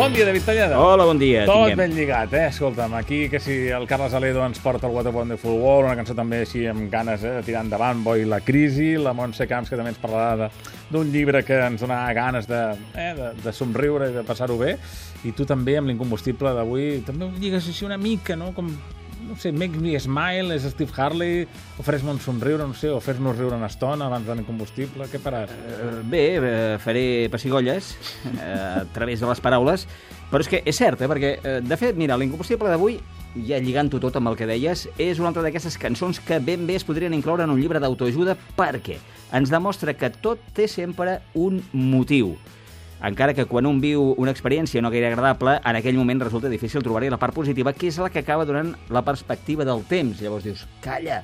Bon dia, David Talleda. Hola, bon dia. Tot tinguem. ben lligat, eh? Escolta'm, aquí que si el Carles Aledo ens porta el What a Wonderful World, una cançó també així amb ganes eh, de tirar endavant, Boi la crisi, la Montse Camps que també ens parlarà d'un llibre que ens donarà ganes de, eh, de, de somriure i de passar-ho bé, i tu també amb l'incombustible d'avui també ho lligues així una mica, no? Com, no sé, Make Me Smile, és Steve Harley, o fes-me un somriure, no sé, o fes-nos riure una estona abans de l'incombustible, què faràs? Eh, Bé, eh, faré pessigolles eh, a través de les paraules, però és que és cert, eh, perquè, eh, de fet, mira, l'incombustible d'avui, ja lligant-ho tot amb el que deies, és una altra d'aquestes cançons que ben bé es podrien incloure en un llibre d'autoajuda perquè ens demostra que tot té sempre un motiu. Encara que quan un viu una experiència no gaire agradable, en aquell moment resulta difícil trobar-hi la part positiva, que és la que acaba donant la perspectiva del temps. Llavors dius, calla,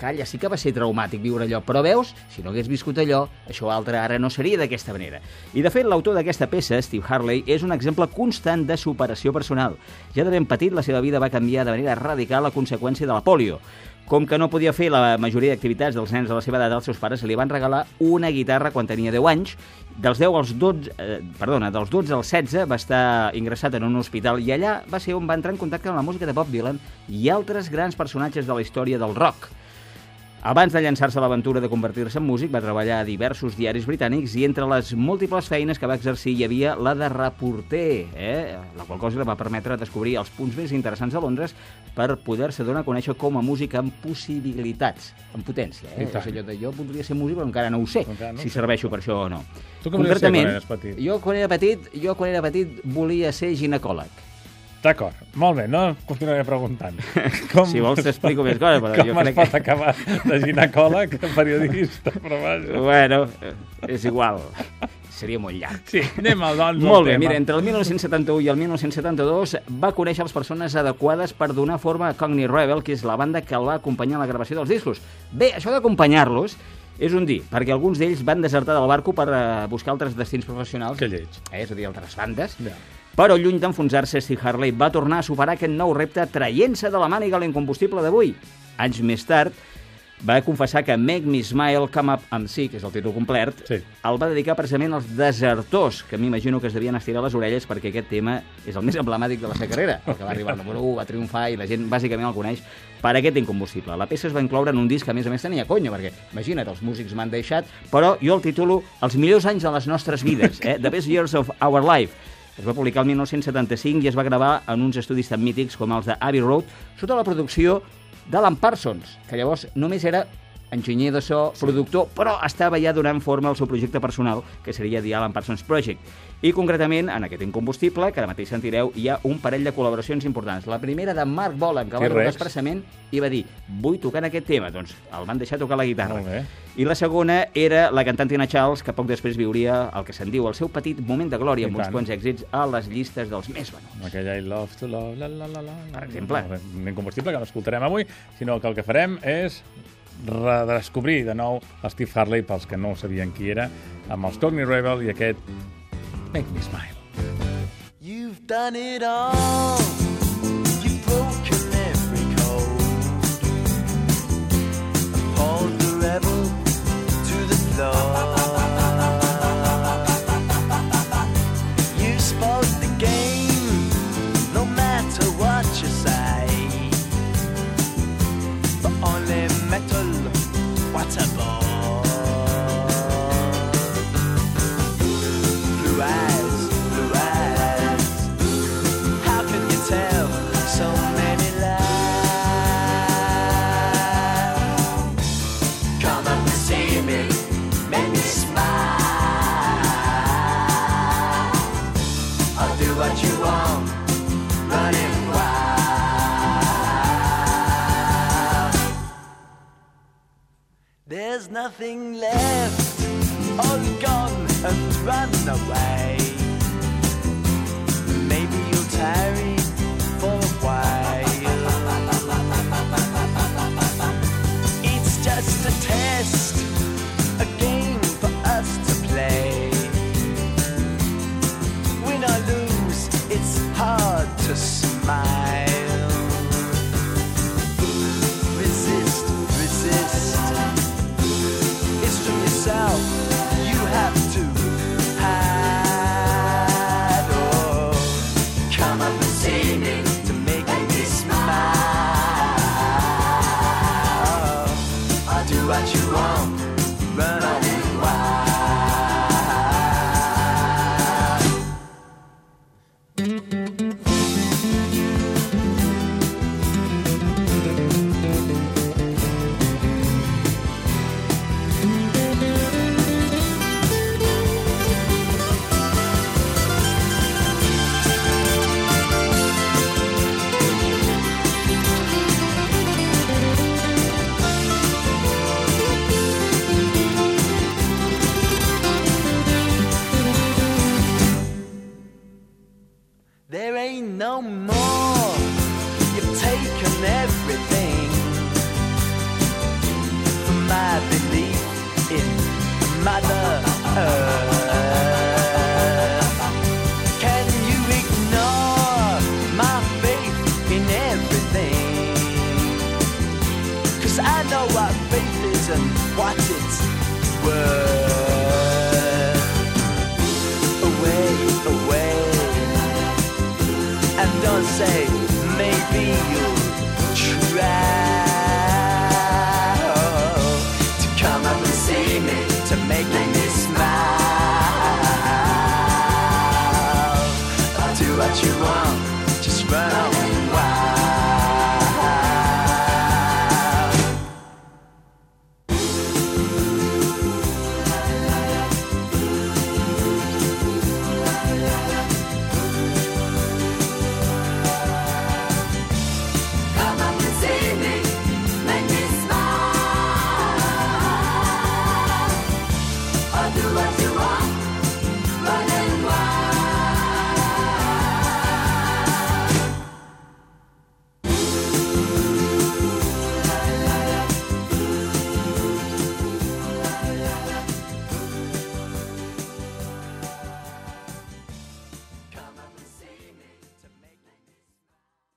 calla, sí que va ser traumàtic viure allò, però veus, si no hagués viscut allò, això altre ara no seria d'aquesta manera. I de fet, l'autor d'aquesta peça, Steve Harley, és un exemple constant de superació personal. Ja de ben petit, la seva vida va canviar de manera radical a conseqüència de la polio. Com que no podia fer la majoria d'activitats dels nens de la seva edat, els seus pares li van regalar una guitarra quan tenia 10 anys. Dels 10 als 12, eh, perdona, dels 12 als 16 va estar ingressat en un hospital i allà va ser on va entrar en contacte amb la música de Bob Dylan i altres grans personatges de la història del rock. Abans de llançar-se a l'aventura de convertir-se en músic, va treballar a diversos diaris britànics i entre les múltiples feines que va exercir hi havia la de reporter, eh? la qual cosa li va permetre descobrir els punts més interessants de Londres per poder-se donar a conèixer com a músic amb possibilitats, amb potència. Eh? És allò de jo voldria ser músic però encara no ho sé, Encara no si serveixo per això o no. Tu què volies ser quan eres petit? jo quan era petit, jo quan era petit volia ser ginecòleg. D'acord, molt bé, no continuaré preguntant. Com, Si vols t'explico més coses, però com jo es crec pot que... acabar de ginecòleg a periodista? Però vaja. Bueno, és igual. Seria molt llarg. Sí, anem al doncs Molt bé, tema. mira, entre el 1971 i el 1972 va conèixer les persones adequades per donar forma a Cogni Rebel, que és la banda que el va acompanyar en la gravació dels discos. Bé, això d'acompanyar-los és un dir, perquè alguns d'ells van desertar del barco per eh, buscar altres destins professionals. Que lleig. Eh, és a dir, altres bandes. Ja. Però lluny d'enfonsar-se, Steve Harley va tornar a superar aquest nou repte traient-se de la màniga l'incombustible d'avui. Anys més tard, va confessar que Make Me Smile, Come Up and See, que és el títol complet, Sí. el va dedicar precisament als desertors, que m'imagino que es devien estirar les orelles perquè aquest tema és el més emblemàtic de la seva carrera, el que va arribar al número 1, va triomfar i la gent bàsicament el coneix per aquest incombustible. La peça es va incloure en un disc que a més a més tenia conya, perquè imagina't, els músics m'han deixat, però jo el titulo Els millors anys de les nostres vides, eh? The Best Years of Our Life. Es va publicar el 1975 i es va gravar en uns estudis tan mítics com els de Abbey Road, sota la producció d'Alan Parsons, que llavors només era enginyer de so, productor, però estava ja donant forma al seu projecte personal, que seria The Alan Parsons Project. I concretament, en aquest incombustible, que ara mateix sentireu, hi ha un parell de col·laboracions importants. La primera de Mark Bolan, que va T-Rex. trucar expressament i va dir vull tocar en aquest tema. Doncs el van deixar tocar la guitarra. Molt bé. I la segona era la cantant Tina Charles, que poc després viuria el que se'n diu el seu petit moment de glòria, I amb uns tant. quants èxits a les llistes dels més venuts. Aquella I love to love, la, la, la, la. Per exemple. Molt bé. Un incombustible que no escoltarem avui, sinó que el que farem és redescobrir de nou Steve Harley, pels que no sabien qui era, amb els Cockney Rebel i aquest Make Me Smile. You've done it all. Metal, what a bore. Nothing left, Mother Earth. Can you ignore my faith in everything? Cause I know what faith is and what it's worth. Away, away and don't say to make me